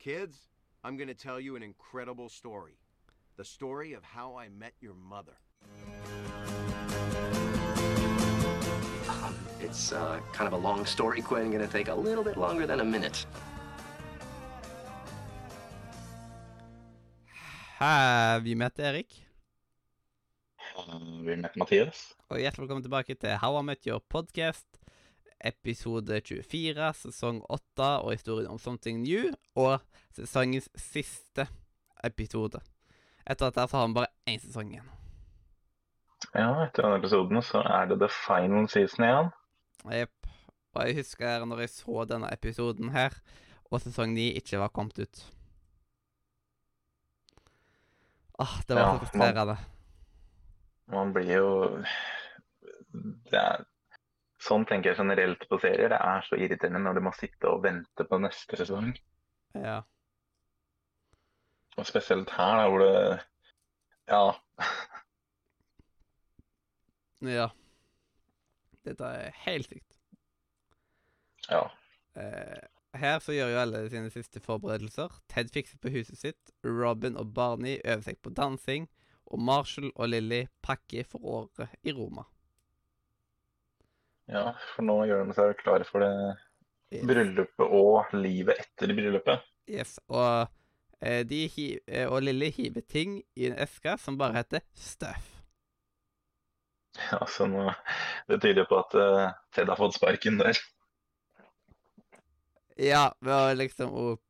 Kids, I'm going to tell you an incredible story. The story of how I met your mother. Um, it's uh, kind of a long story, Quinn. Gonna take a little bit longer than a minute. Have you met Erik? Vi møtte Mathias. Og hjertelig velkommen tilbake til How I Met Your Podcast, episode 24, sesong 8 og historien om Something New, og sesongens siste episode. Etter dette så har vi bare én sesong igjen. Ja, etter denne episoden så er det the final season igjen. Jepp. Og jeg husker når jeg så denne episoden her, og sesong 9 ikke var kommet ut. Åh, det var Ja, så frustrerende. Man blir jo det er, Sånn tenker jeg generelt på serier. Det er så irriterende når du må sitte og vente på neste sesong. Ja. Og spesielt her, da, hvor det Ja. Ja. Dette er helt sykt. Ja. Eh, her så gjør jo alle sine siste forberedelser. Ted fikser på huset sitt. Robin og Barney øver seg på dansing. Og Marshall og Lily pakker for året i Roma. Ja, for nå gjør de seg klare for det bryllupet og livet etter bryllupet. yes. Og, eh, de hi eh, og Lilly hiver ting i en eske som bare heter Stuff. Ja, så nå, Det tyder på at eh, Ted har fått sparken der. Ja, å liksom og,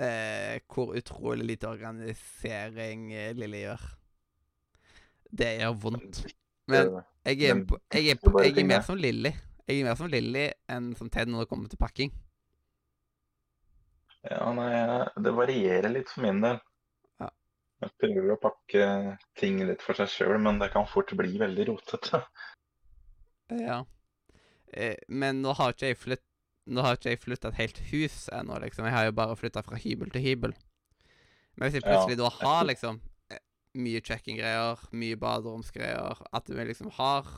eh, Hvor utrolig lite organisering Lily gjør. Det gjør vondt. Men jeg er, på, jeg, er på, jeg er mer som Lilly. Jeg er mer som Lilly enn som Ted når det kommer til pakking. Ja, nei, det varierer litt for min del. Ja. Jeg prøver å pakke ting litt for seg sjøl, men det kan fort bli veldig rotete. Ja. Eh, men nå har ikke jeg flytt Nå har ikke jeg flytta et helt hus ennå, liksom. Jeg har jo bare flytta fra hybel til hybel. Men hvis jeg Ja. plutselig da har liksom mye kjøkkengreier, mye baderomsgreier, at vi liksom har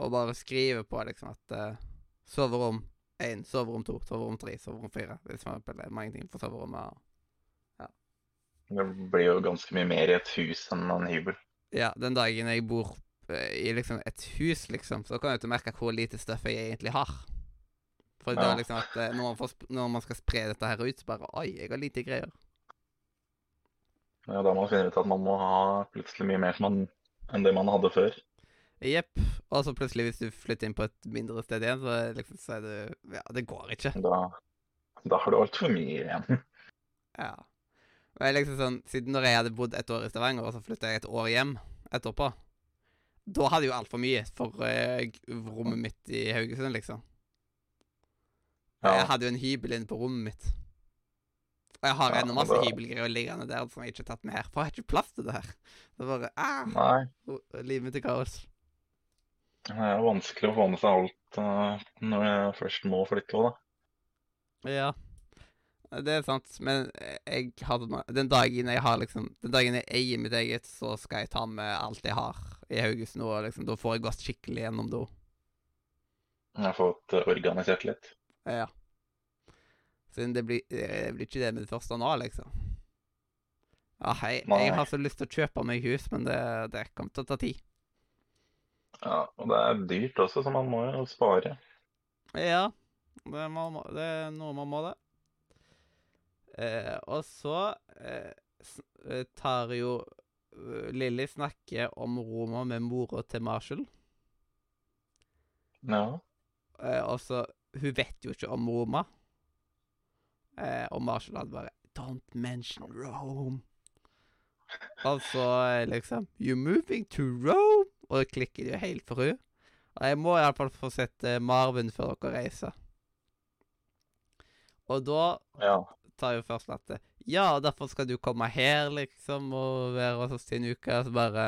Og bare skriver på liksom at uh, soverom én, soverom to, soverom tre, soverom fire. Det er for eksempel mange ting på soverommet. Det blir jo ganske mye mer i et hus enn en hybel. Ja, den dagen jeg bor eh, i liksom et hus, liksom, så kan jeg ikke merke hvor lite støff jeg egentlig har. For det Ja. er liksom at eh, når man, får, når man skal spre dette her ut, så bare Oi, jeg har lite greier. Ja, da må man finne ut at man må ha plutselig mye mer man, enn det man hadde før. Jepp. Og så plutselig, hvis du flytter inn på et mindre sted igjen, så, er liksom, så er det Ja, det går ikke. Da, da har du altfor mye igjen. Ja. Og jeg liksom sånn, Siden når jeg hadde bodd et år i Stavanger, og så flytta jeg et år hjem etterpå, da hadde jeg jo altfor mye for uh, rommet mitt i Haugesund, liksom. Jeg hadde jo en hybel inne på rommet mitt. Og jeg har Ja, ennå masse hybelgreier liggende der som jeg ikke har tatt med her. For jeg har ikke plass til det her. Det er bare ah. Livet mitt er kaos. Det er vanskelig å få med seg alt uh, når jeg først må flytte òg, da. Ja. Det er sant, men jeg hadde, Den dagen jeg har liksom Den dagen jeg eier mitt eget, så skal jeg ta med alt jeg har i Haugesund, og liksom, da får jeg gått skikkelig gjennom det. Jeg har fått eh, organisert litt. Ja. Siden det blir, det blir ikke det med det første nå, liksom. Ja, hei, jeg har så lyst til å kjøpe meg hus, men det, det kommer til å ta tid. Ja, og det er dyrt også, så man må jo spare. Ja, det, må, det er noe man må, det. Eh, og så eh, eh, tar jo eh, Lilly snakker om Roma med mora til Marshall. Ja. Eh, og så Hun vet jo ikke om Roma. Eh, og Marshall hadde bare Don't mention Rome. Altså, eh, liksom You're moving to Rome? Og det klikker jo helt for hun. Og jeg må iallfall få sett eh, Marvin før dere reiser. Og da ja. tar jo først at eh, Ja, derfor skal du komme her, liksom, og være hos oss i en uke. Og så bare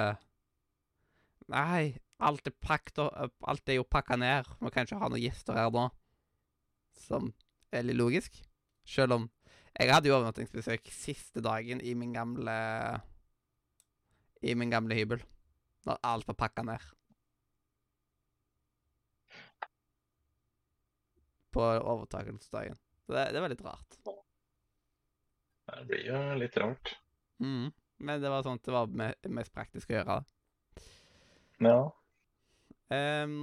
Nei, alt er pakket Alt er jo pakka ned. Vi kan ikke ha noen gjester her nå. Som er litt logisk. Selv om jeg hadde jo overnattingsbesøk siste dagen i min gamle I min gamle hybel. Når alt var pakka ned. På overtakelsesdagen. Så det, det var litt rart. Det blir jo litt rart. Mm. Men det var sånn at det var mest praktisk å gjøre. Ja. Um,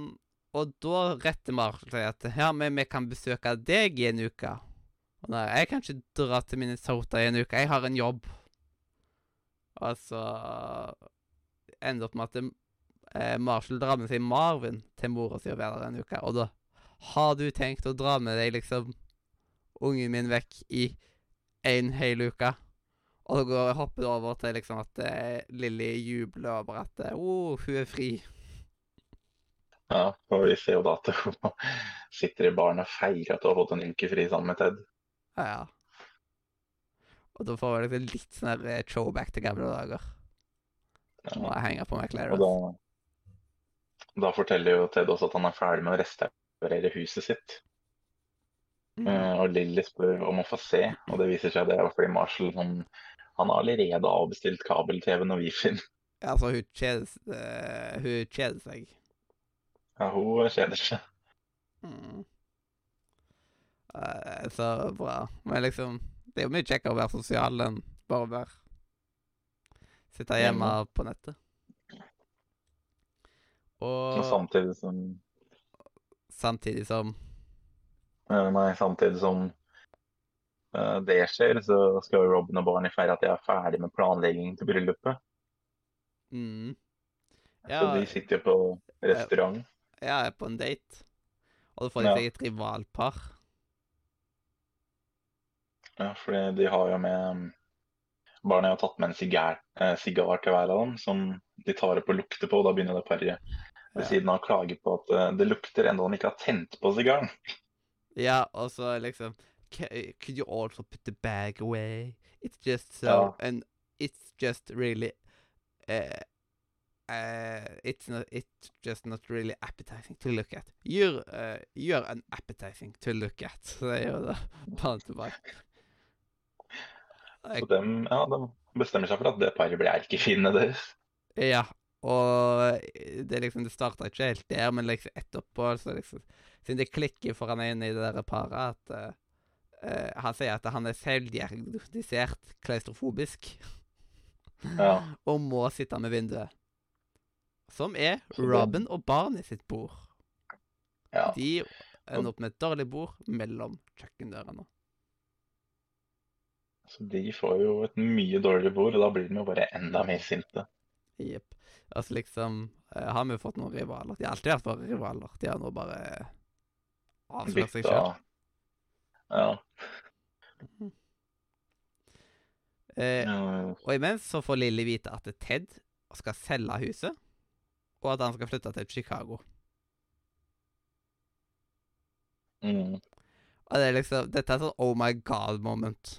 og da retter Marshall seg at ja, men vi kan besøke deg i en uke. Og nei, jeg kan ikke dra til Minnesota i en uke, jeg har en jobb. Og så ender opp med at det, eh, Marshall drar med seg Marvin til mora si og være der en uke. Og da har du tenkt å dra med deg liksom ungen min vekk i en hel uke? Og så går, hopper det over til liksom at eh, Lilly jubler over at oh, hun er fri. ja. Og vi ser jo da at hun sitter i baren og feirer at hun har fått en uke sammen med Ted. Ja, ja. Og da får vi liksom litt sånn her eh, throwback til gamle dager. Må jeg henge på meg Og da, da forteller jo Ted også at han er ferdig med å restaurere huset sitt. Mm. Uh, Og Lilly spør om å få se, og det viser seg at det er fordi Marshall han, han har allerede avbestilt kabel-TV-en og Wifien. Ja, Altså, hun kjeder, eh, hun kjeder seg. Ja, hun kjeder seg. Mm. Eh, så bra. Men liksom, det er jo mye kjekkere å være sosial enn bare å være Sitte hjemme på nettet. Og Og samtidig som samtidig som eh, Nei, samtidig som uh, det skjer, så skal Robin og Barney feire at de er ferdig med planleggingen til bryllupet. mm, Så Ja, de sitter jo på restaurant. jeg er på en date. Og da får de Ja. seg et rivalpar. Ja, for de har jo med Barna har tatt med en sigar, eh, sigar til hver av dem, som de tar opp og lukter på. og Da begynner det paret ved Ja. siden av å klage på at uh, det lukter enda han ikke har tent på sigaren. Ja, og så liksom Could you also put the bag away? It's just so Ja. And it's just really uh, uh, It's not It's just not really appetizing to look at. You're uh, You're unappetizing to look at. Så det er jo da bare tilbake. Så de, ja, de bestemmer seg for at det paret blir erkefiendene deres. Ja, og det liksom Det starta ikke helt der, men liksom etterpå så liksom Siden det klikker for han ene i det der paret at eh, Han sier at han er selvdiagnostisert klaustrofobisk Ja. og må sitte med vinduet. Som er Robin og barnet sitt bord. Ja. De ender opp med et dårlig bord mellom kjøkkendørene. Så de får jo et mye dårligere bord, og da blir de jo bare enda mer sinte. Jepp. Altså liksom eh, Har vi fått noen rivaler? De har alltid vært våre rivaler. De har nå bare avslørt seg sjøl. Ja. Eh, og imens så får Lilly vite at Ted skal selge huset, og at han skal flytte til Chicago. Mm. Og det er liksom Dette er sånn oh my god moment.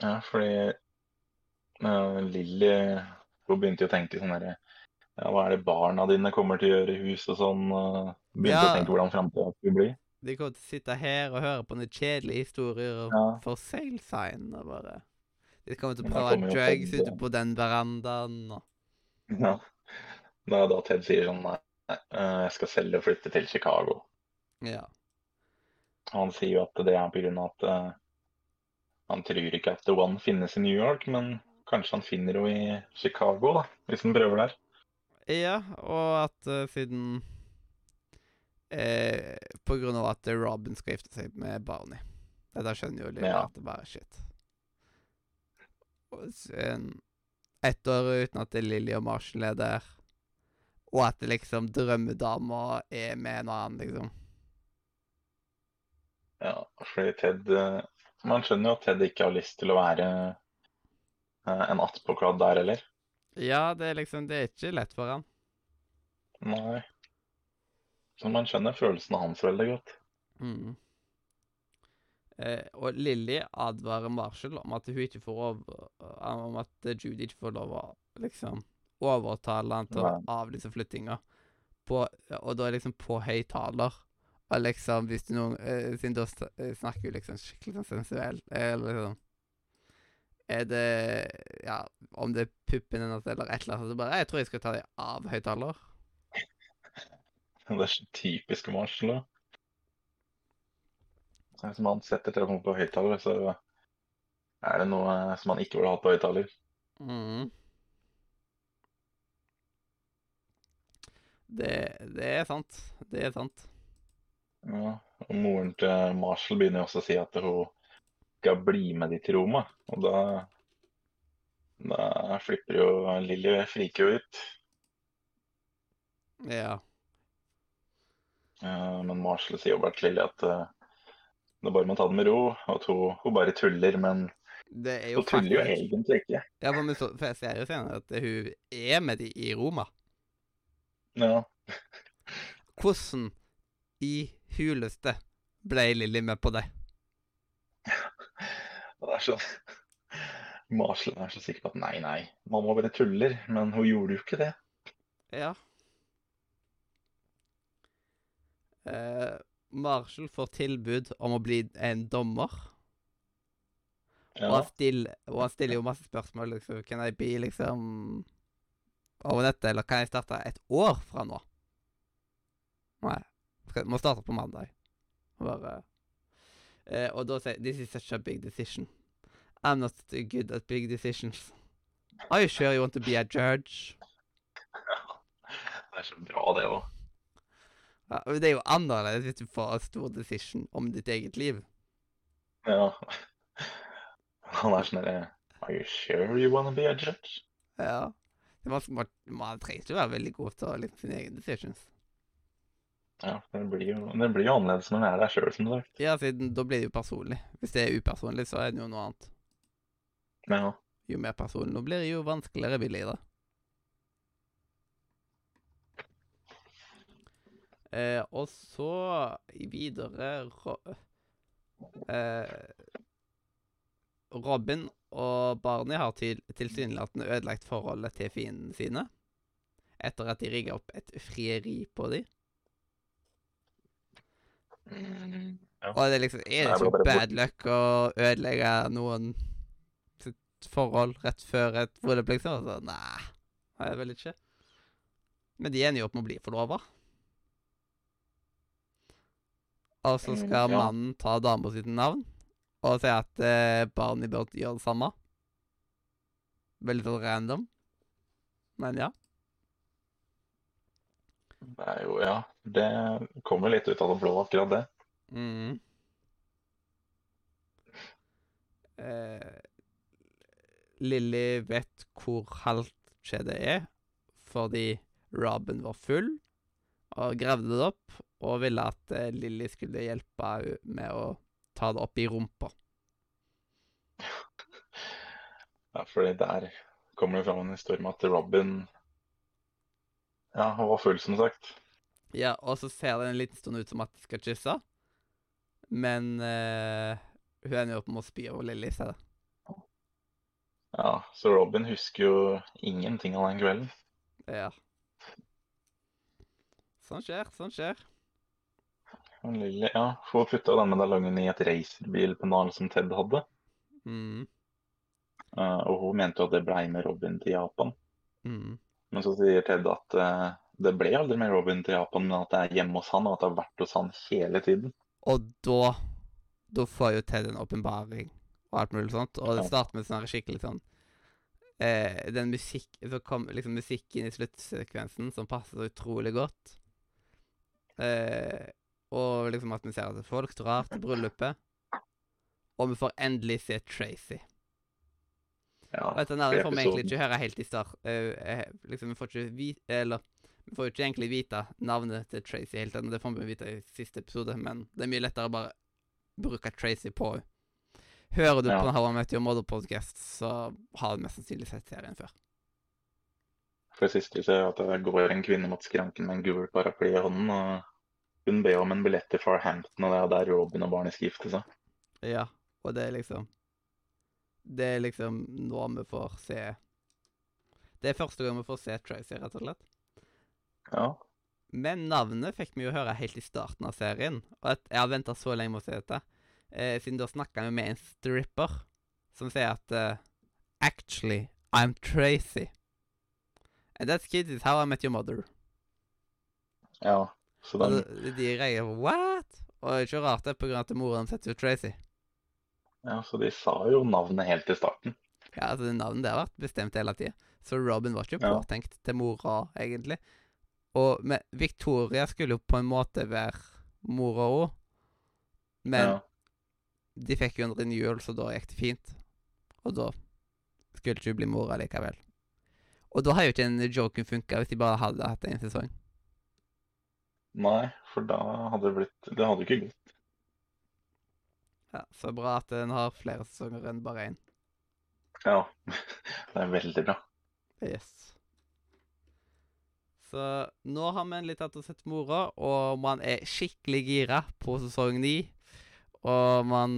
Ja, fordi uh, Lilly hun begynte jo å tenke sånn herre ja, Hva er det barna dine kommer til å gjøre i huset og sånn? begynte Ja. å tenke hvordan framtida skulle bli. De kommer til å sitte her og høre på noen kjedelige historier Ja. for sale sign og bare De kommer til å prøve drugs ute på den verandaen og Ja. Da, da Ted sier sånn Nei, eh, jeg skal selge og flytte til Chicago. Ja. Han sier jo at det er på grunn av at eh, han tror ikke at The One finnes i New York, men kanskje han finner henne i Chicago, da, hvis han prøver der. Ja, og at uh, siden eh, På grunn av at Robin skal gifte seg med Barney. Dette skjønner jo Lille Ja. at det bare er shit. Ett år uten at det Lilly og Marshall er der, og at det liksom drømmedama er med en annen, liksom. Ja, fordi Ted eh, Man skjønner jo at Ted ikke har lyst til å være eh, en attpåkladd der heller. Ja, det er liksom Det er ikke lett for han. Nei. Så man skjønner følelsene hans veldig godt. Mm. Eh, og Lilly advarer Marshall om at hun ikke får over, om at Judy ikke får lov å liksom overtale han til å avlyse flyttinga. På, og da er liksom på høyttaler. Og liksom, hvis du noen eh, Siden da eh, snakker hun liksom skikkelig sånn sensuelt. Eller liksom Er det Ja, om det er puppen hennes eller et eller annet, så bare Jeg tror jeg skal ta det av høyttaler. Det er så typisk Marshall. da. Hvis man setter telefonen på høyttaler, så er det noe som man ikke burde hatt på høyttaler. Mm. Det, det er sant. Det er sant. Ja, og moren til Marshall begynner også å si at hun skal bli med de til Roma. Og da, da flipper jo Lilly friker jo ut. Ja. Eh, Men Marshall sier jo bare til Lilly at uh, det er bare må ta det med ro, og at hun, hun bare tuller. Men Det er jo hun tuller jo egentlig ikke. Ja, men så, for jeg ser jo senere at hun er med de i Roma. Ja, Hvordan i huleste ble Lilly med på det? det er sånn Marshall er så sikker på at nei, nei, mamma bare tuller. Men hun gjorde jo ikke det. Ja. Eh, Marshall får tilbud om å bli en dommer. Og, han stiller, og han stiller jo masse spørsmål. liksom, Kan jeg bli liksom over dette, eller kan jeg starte et år fra nå? Nei. Må starte på mandag. Bare, eh, og da sier This is such a big decision. I'm not good at big decisions. Are you sure you want to be a judge? det er så bra, det òg. Ja, det er jo annerledes hvis du får en stor decision om ditt eget liv. Ja. Han er sånn derre Are you sure you wanna be a judge? Ja. Det man, man, man trenger ikke være veldig god til å liksom sine egne decisions. Ja, den blir jo, det blir jo annerledes når den er der sjøl, som sagt. Ja, siden da blir det jo personlig. Hvis det er upersonlig, så er det jo noe annet. Ja. Jo mer personlig nå blir det, jo vanskeligere blir det. Eh, og så videre ro, eh, Robin og Barney har til, tilsynelatende ødelagt forholdet til fiendene sine. Etter at de rigga opp et frieri på dem. Ja. Og det er liksom Er det ikke bad luck å ødelegge noen sitt forhold rett før et bryllup, liksom? Så, nei, det er vel ikke. Men de ender jo opp med å bli forlova. Og så Mm, skal mannen ta dama sitt navn og si at eh, barnet bør gjøre det samme. Veldig sånn random. Men ja. Det er jo Ja. Det kommer litt ut av det blå, akkurat det. Mm. Eh, Lilly vet hvor halvt skjedet er, fordi Robin var full og gravde det opp, og ville at eh, Lilly skulle hjelpe med å ta det opp i rumpa. Ja, fordi der kommer det fram en historie med at Robin Ja, han var full, som sagt. Ja, og så ser det en liten stund ut som at de skal kysse, men uh, hun ender jo opp med å spy over Lilly i stedet. Ja, Så Robin husker jo ingenting av den kvelden. Ja. Sånn skjer, sånn skjer. Og Lily, ja, hun putta den medaljongen i et racerbilpennal som Ted hadde. Mm. Uh, og hun mente jo at det blei med Robin til Japan. Mm. Men så sier Ted at uh, det ble aldri med Robin til Japan, men at det er hjemme hos han, og at det har vært hos han hele tiden. Og da Da får jo Ted en åpenbaring og alt mulig sånt. Og det starter med sånn skikkelig sånn eh, Den musikk Så kom liksom musikken i sluttsekvensen som passer så utrolig godt. Eh, og liksom at vi ser at folk drar til bryllupet. Og vi får endelig se Tracy. Ja, Og dette navnet får vi egentlig ikke høre helt i start. eh, liksom, vi får ikke vite Eller vi får jo ikke egentlig vite navnet til Tracy helt ennå. Det får vi vite i siste episode, men det er mye lettere å bare bruke Tracy på henne. Hører du Ja. på How I Met Your Mother Podcast, så har du mest sannsynlig sett serien før. For sist vi ser at det går en kvinne mot skranken med en gul paraply i hånden, og hun ber om en billett til Farhampton, og det er der Robin og barnet skal gifte seg. Ja, og det er liksom Det er liksom nå vi får se Det er første gang vi får se Tracy, rett og slett. Ja, Men navnet fikk vi jo høre helt i starten av serien. Og at jeg har venta så lenge med å se dette. Eh, siden da snakka vi med en stripper som sier at uh, Actually, I'm Tracy. And that kid is how I met your mother. ja. Så Og den, de, de reier What? Og det er ikke rart det, på grunn av at moren heter jo Tracy. Ja, så de sa jo navnet helt i starten. Ja, altså navnet der har vært bestemt hele tida. Så Robin var ikke Ja. påtenkt til mora, egentlig. Og men Victoria skulle jo på en måte være mora òg, men ja. de fikk jo en renewal, så da gikk det fint. Og da skulle ikke ikke bli mora likevel. Og da har jo ikke den joken funka hvis de bare hadde hatt en sesong. Nei, for da hadde det blitt Det hadde ikke gått. Ja, Så bra at den har flere sesonger enn bare én. Ja. Det er veldig bra. Yes. Så nå har vi endelig tatt og sett mora, og man er skikkelig gira på sesong ni. Og man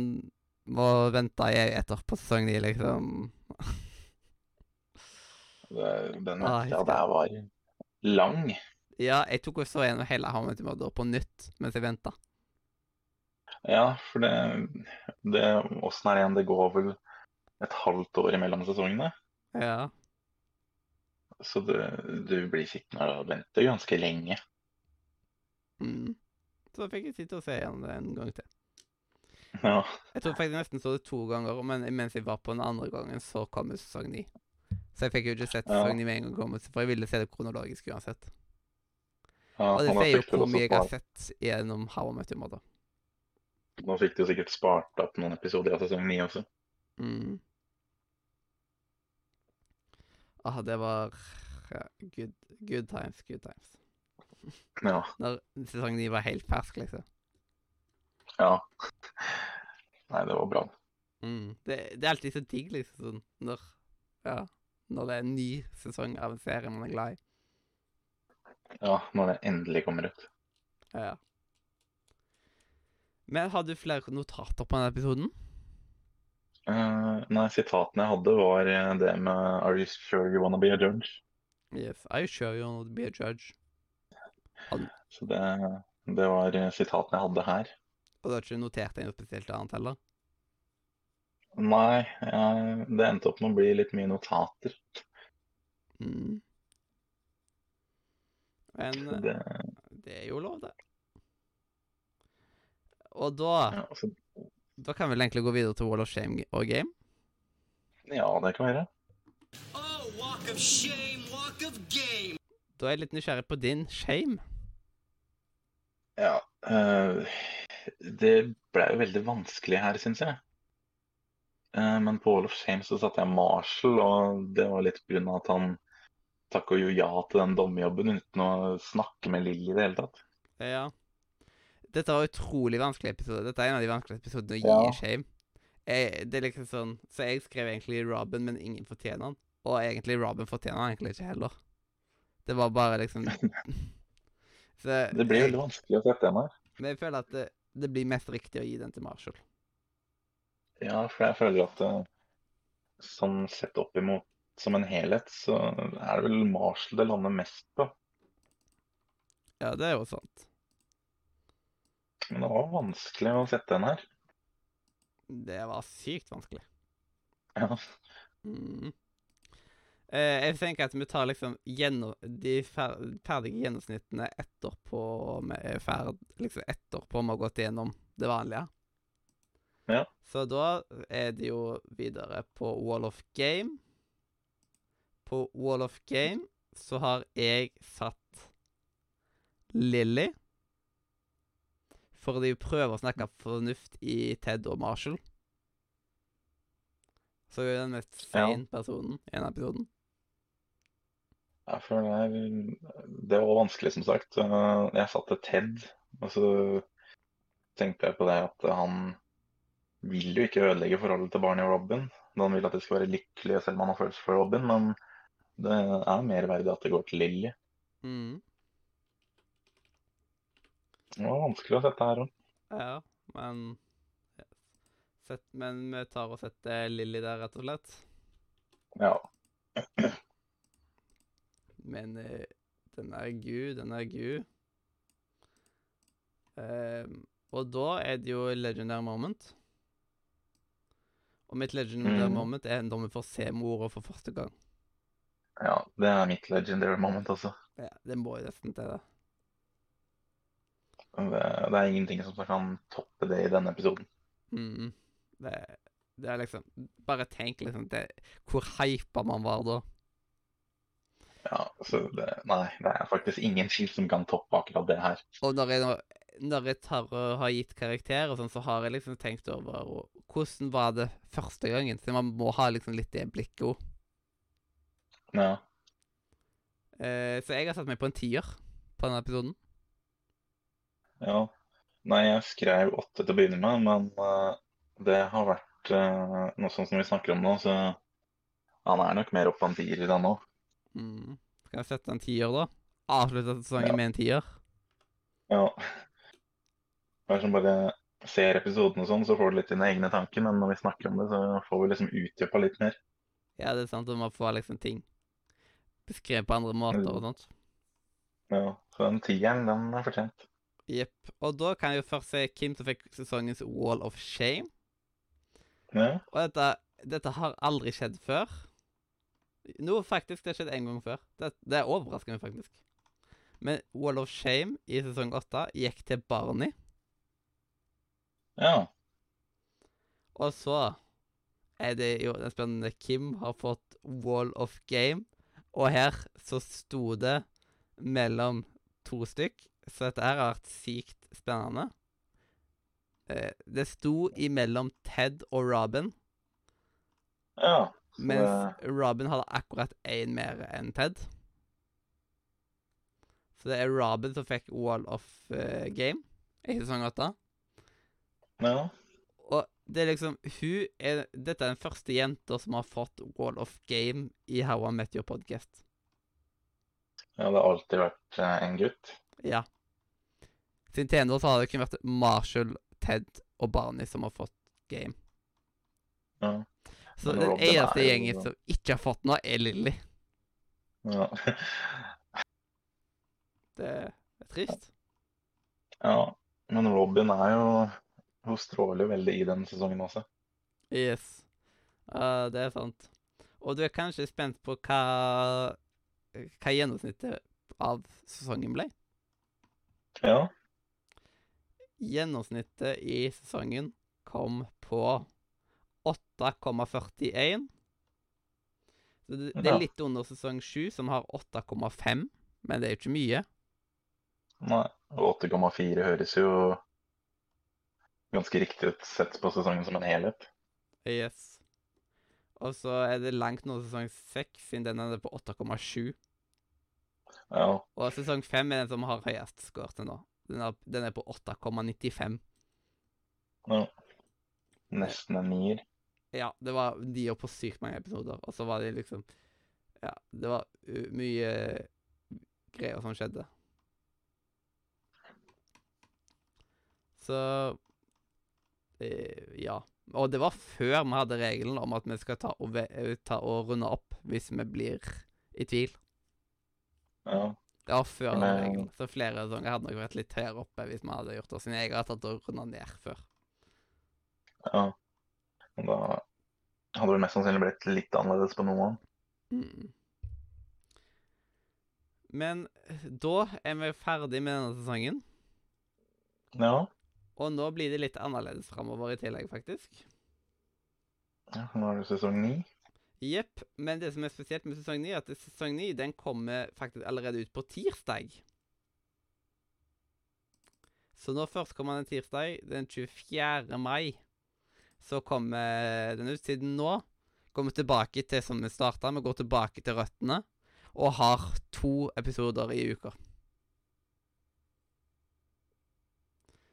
må vente i ett år på sesong ni, liksom. Den Ah, jeg jeg der var lang. Ja, jeg tok også gjennom hele How I Mordor på nytt mens jeg venta. Ja, for det, det Åssen er det igjen? Det går vel et halvt år imellom sesongene. Ja. Så du, du blir sittende og vente ganske lenge. Mm. Så fikk jeg sitte og se igjen det en gang til. Ja. Jeg tror faktisk jeg nesten så det to ganger, men mens jeg var på den andre gangen, så kom sesong ni. Så jeg fikk jo ikke sett sesong ni med en gang, komme, for jeg ville se det kronologisk uansett. ja Og det sier jo hvor mye jeg har sett gjennom How I Met Your Mother. Nå fikk du sikkert spart opp noen episoder av sesong ni også. Mm. Ah, det var ja, good, good times, good times. Ja. Når sesong ni var helt fersk, liksom. ja. Nei, det var bra. Mm. Det, det er alltid så digg, liksom, sånn, når, ja, når det er en ny sesong av en serie man er glad i. Ja, når det endelig kommer ut. Ja. Men har du flere notater på denne episoden? Uh, nei, sitatene jeg hadde, var eh, det med Are you sure you wanna be a judge? Yes, are you sure you wanna be a judge? Så det, det var eh, sitatene jeg hadde her. Og du har ikke notert deg noe spesielt annet heller? Nei, jeg, det endte opp med å bli litt mye notater. Mm. Men det, det er jo lov, det. Og da, ja, altså. da kan vi vel egentlig gå videre til Wall of Shame og Game. ja, det kan være. Oh, walk of shame, walk of game. Da er jeg litt nysgjerrig på din shame. Ja, uh, det ble jo veldig vanskelig her, syns jeg. Uh, men på Wall of Shame så satte jeg Marshall, og det var litt av at han takka jo ja til den dommerjobben uten å snakke med Lilly i det hele tatt. Ja. Dette var en utrolig vanskelig episode. Dette er en av de vanskeligste episodene å gi Ja. shame. Jeg, det er liksom sånn Så jeg skrev egentlig Robin, men ingen fortjener han. Og egentlig Robin fortjener han egentlig ikke heller. Det var bare liksom Så Det blir veldig vanskelig å sette den her. Men jeg føler at det, det blir mest riktig å gi den til Marshall. Ja, for jeg føler at eh, sånn sett opp imot som en helhet, så er det vel Marshall det lander mest på. Ja, det er jo sant. Men det var vanskelig å sette den her. Det var sykt vanskelig. Ja, Mm. Eh, jeg tenker at vi tar liksom gjennom, de fer ferdige gjennomsnittene etterpå vi er ferd, liksom etterpå vi har gått gjennom det vanlige. Ja. Så da er det jo videre på Wall of Game. På Wall of Game så har jeg satt Lilly. For de prøver å snakke fornuft i Ted og Marshall. Så er den mest fein personen i denne episoden. jeg føler det er, det var vanskelig, som sagt. Eh, Jeg satte Ted, og så tenkte jeg på det at han vil jo ikke ødelegge forholdet til Barney og Robin. Han vil at de skal være lykkelige selv om han har følelser for Robin, men det er mer verdig at det går til Lilly. Mm. Det var vanskelig å sette her òg. Ja, men sett, Men vi tar og setter Lilly der, rett og slett. Ja. Men eh, den er gud, den er gud. Ehm, og da er det jo legendary moment. Og mitt legendary mm. moment er når vi får se mora for første gang. ja, det er mitt legendary moment også. Ja, det må jo nesten til det. Det, er ingenting som kan toppe det i denne episoden. Mm. Det, det er liksom Bare tenk liksom det, hvor hypa man var da. Ja, så det, Nei, det er faktisk ingen skill som kan toppe akkurat det her. Og når jeg, når jeg tar og har gitt karakter og sånn, så har jeg liksom tenkt over og, hvordan var det første gangen. Så man må ha liksom litt det blikket òg. Ja. Eh, så jeg har satt meg på en tier på denne episoden. Ja. Nei, jeg skrev åtte til å begynne med, men uh, det har vært uh, noe sånn som vi snakker om nå, så han er nok mer opp på en tier i den nå. Mm. Skal jeg sette en tier, da? Avslutte sesongen Ja. med en tier? Ja. Det er som bare ser episoden og sånn, så får du litt dine egne tanker, men når vi snakker om det, så får vi liksom utdypa litt mer. Ja, det er sant. Og man får liksom ting beskrevet på andre måter og sånt. Ja, så den tieren, den er fortjent. Jepp. Og da kan jeg jo først se Kim som fikk sesongens Wall of Shame. Ja, Og dette, dette har aldri skjedd før. Noe faktisk det har skjedd en gang før. Det, det er overraskende, faktisk. Men Wall of Shame i sesong åtte gikk til Barney. ja, Og så er det jo den spennende Kim har fått Wall of Game. Og her så sto det mellom to stykk, så dette her har vært sykt spennende. Eh, det sto imellom Ted og Robin, ja. Mens det, Robin hadde akkurat én mer enn Ted. Så det er Robin som fikk Wall of uh, Game i sesong åtte. ja, Og det er liksom Hun er Dette er den første jenta som har fått Wall of Game i How I Met Your Podcast. ja, det har alltid vært uh, en gutt. Ja. Siden til så har det kun vært Marshall, Ted og Barney som har fått game. Ja. Så den eneste gjengen som ikke har fått noe, er Lilly. Ja. Det er trist. ja, men Robin er jo Hun stråler veldig i den sesongen også. Yes. Uh, det er sant. Og du er kanskje spent på hva hva gjennomsnittet av sesongen ble? Ja, Gjennomsnittet i sesongen kom på 8,41. Så det, det er litt under sesong 7, som har 8,5, men det er jo ikke mye. nei. Og 8,4 høres jo ganske riktig ut sett på sesongen som en helhet. Yes. Og så er det langt nå sesong 6, siden den er på 8,7. Ja, Og sesong 5 er den som har høyest score til nå. Den er, den er på 8,95. ja. Nesten en nier. Ja, det var de på sykt mange episoder, og så var de liksom Ja, det var mye greier som skjedde. Så eh, Ja. Og det var før vi hadde regelen om at vi skal ta og, eh, ta og runde opp hvis vi blir i tvil. Ja. Det var før den Men- regelen. Så flere sesonger hadde nok vært litt høyere oppe hvis vi hadde gjort det. Siden jeg hadde tatt og runda ned før. ja. Og da hadde det mest sannsynlig blitt litt annerledes på noen. Mm. Men da er vi ferdig med denne sesongen. Ja. Og nå blir det litt annerledes framover i tillegg, faktisk. ja. Nå er det sesong ni. Jepp. Men det som er spesielt med sesong 9, er at sesong 9 den kommer faktisk allerede ut på tirsdag. Så nå først kommer den tirsdag, den 24. mai. Så kommer den ut. Siden nå kommer vi tilbake til som vi starta. Vi går tilbake til røttene. Og har to episoder i uka.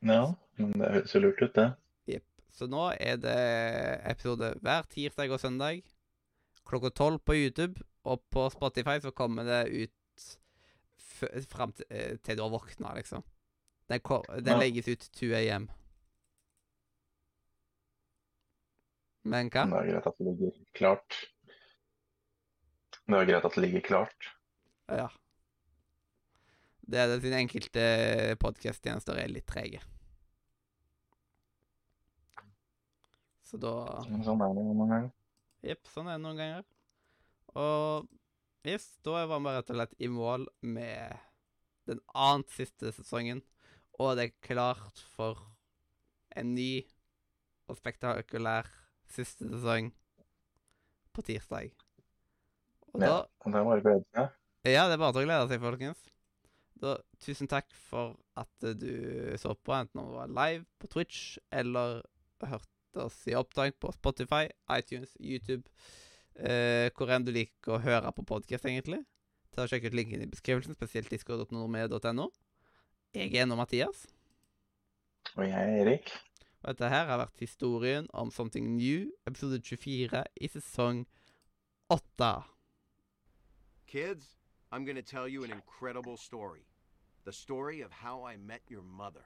Ja, men det høres jo lurt ut, det. Jepp. Så nå er det episode hver tirsdag og søndag klokka tolv på YouTube. Og på Spotify så kommer det ut fram til, eh, til du har våkna, liksom. Den, den Ja. legges ut 2 am. Men hva? Det er greit at det ligger klart. Det er greit at det ligger klart. Ja. Det er det sine enkelte podkast-tjenester er litt trege. Så da Sånn er det noen ganger. Jepp, sånn er det noen ganger. Og yes, da var vi rett og slett i mål med den annet siste sesongen. Og det er klart for en ny og spektakulær siste sesong på tirsdag. Og Ja. da det er bare å glede seg. Ja, det er bare å glede seg, folkens. Da, tusen takk for at du så på, enten om det var live på Twitch eller hørte oss i opptak på Spotify, iTunes, YouTube, eh, hvor enn du liker å høre på podkast, egentlig. Ta og Sjekk ut linken i beskrivelsen, spesielt discord.nordmed.no. Jeg er nå Mathias, Og jeg er Erik. og dette her har vært historien om Something New, episode 24 i sesong 8. Kids, I'm gonna tell you an incredible story. The story of how I met your mother.